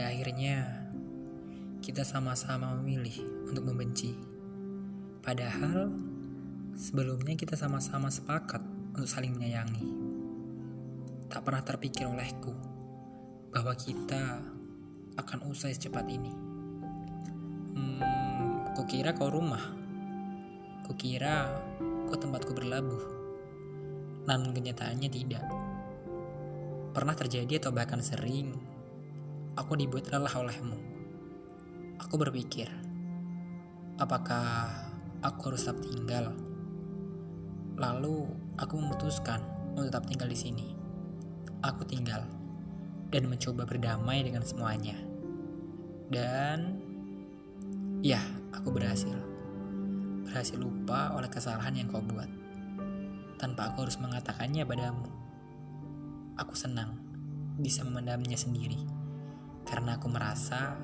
akhirnya kita sama-sama memilih untuk membenci. Padahal sebelumnya kita sama-sama sepakat untuk saling menyayangi. Tak pernah terpikir olehku bahwa kita akan usai secepat ini. Hmm, kukira kau rumah. Kukira kau tempatku berlabuh. Namun kenyataannya tidak. Pernah terjadi atau bahkan sering, aku dibuat lelah olehmu Aku berpikir, apakah aku harus tetap tinggal? Lalu aku memutuskan untuk tetap tinggal di sini. Aku tinggal dan mencoba berdamai dengan semuanya. Dan ya, aku berhasil. Berhasil lupa oleh kesalahan yang kau buat. Tanpa aku harus mengatakannya padamu. Aku senang bisa memendamnya sendiri. Karena aku merasa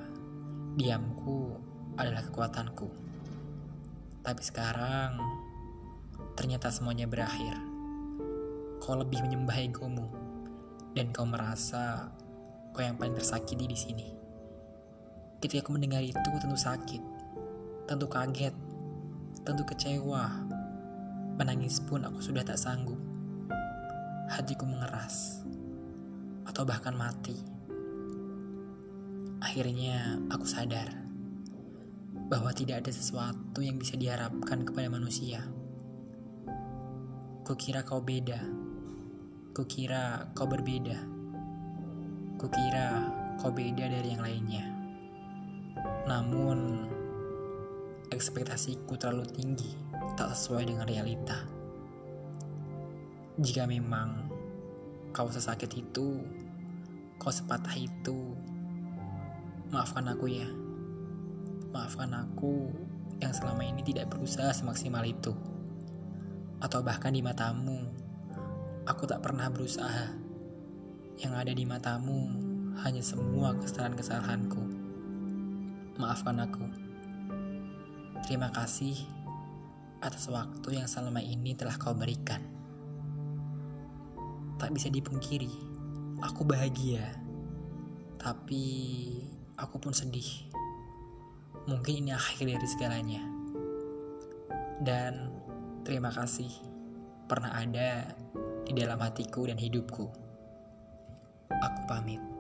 Diamku adalah kekuatanku. Tapi sekarang ternyata semuanya berakhir. Kau lebih menyembah egomu dan kau merasa kau yang paling tersakiti di sini. Ketika aku mendengar itu tentu sakit, tentu kaget, tentu kecewa. Menangis pun aku sudah tak sanggup. Hatiku mengeras atau bahkan mati. Akhirnya aku sadar bahwa tidak ada sesuatu yang bisa diharapkan kepada manusia. Kukira kau beda. Kukira kau berbeda. Kukira kau beda dari yang lainnya. Namun, ekspektasiku terlalu tinggi, tak sesuai dengan realita. Jika memang kau sesakit itu, kau sepatah itu, Maafkan aku ya. Maafkan aku yang selama ini tidak berusaha semaksimal itu. Atau bahkan di matamu, aku tak pernah berusaha. Yang ada di matamu hanya semua kesalahan-kesalahanku. Maafkan aku. Terima kasih atas waktu yang selama ini telah kau berikan. Tak bisa dipungkiri, aku bahagia. Tapi aku pun sedih. Mungkin ini akhir dari segalanya. Dan terima kasih pernah ada di dalam hatiku dan hidupku. Aku pamit.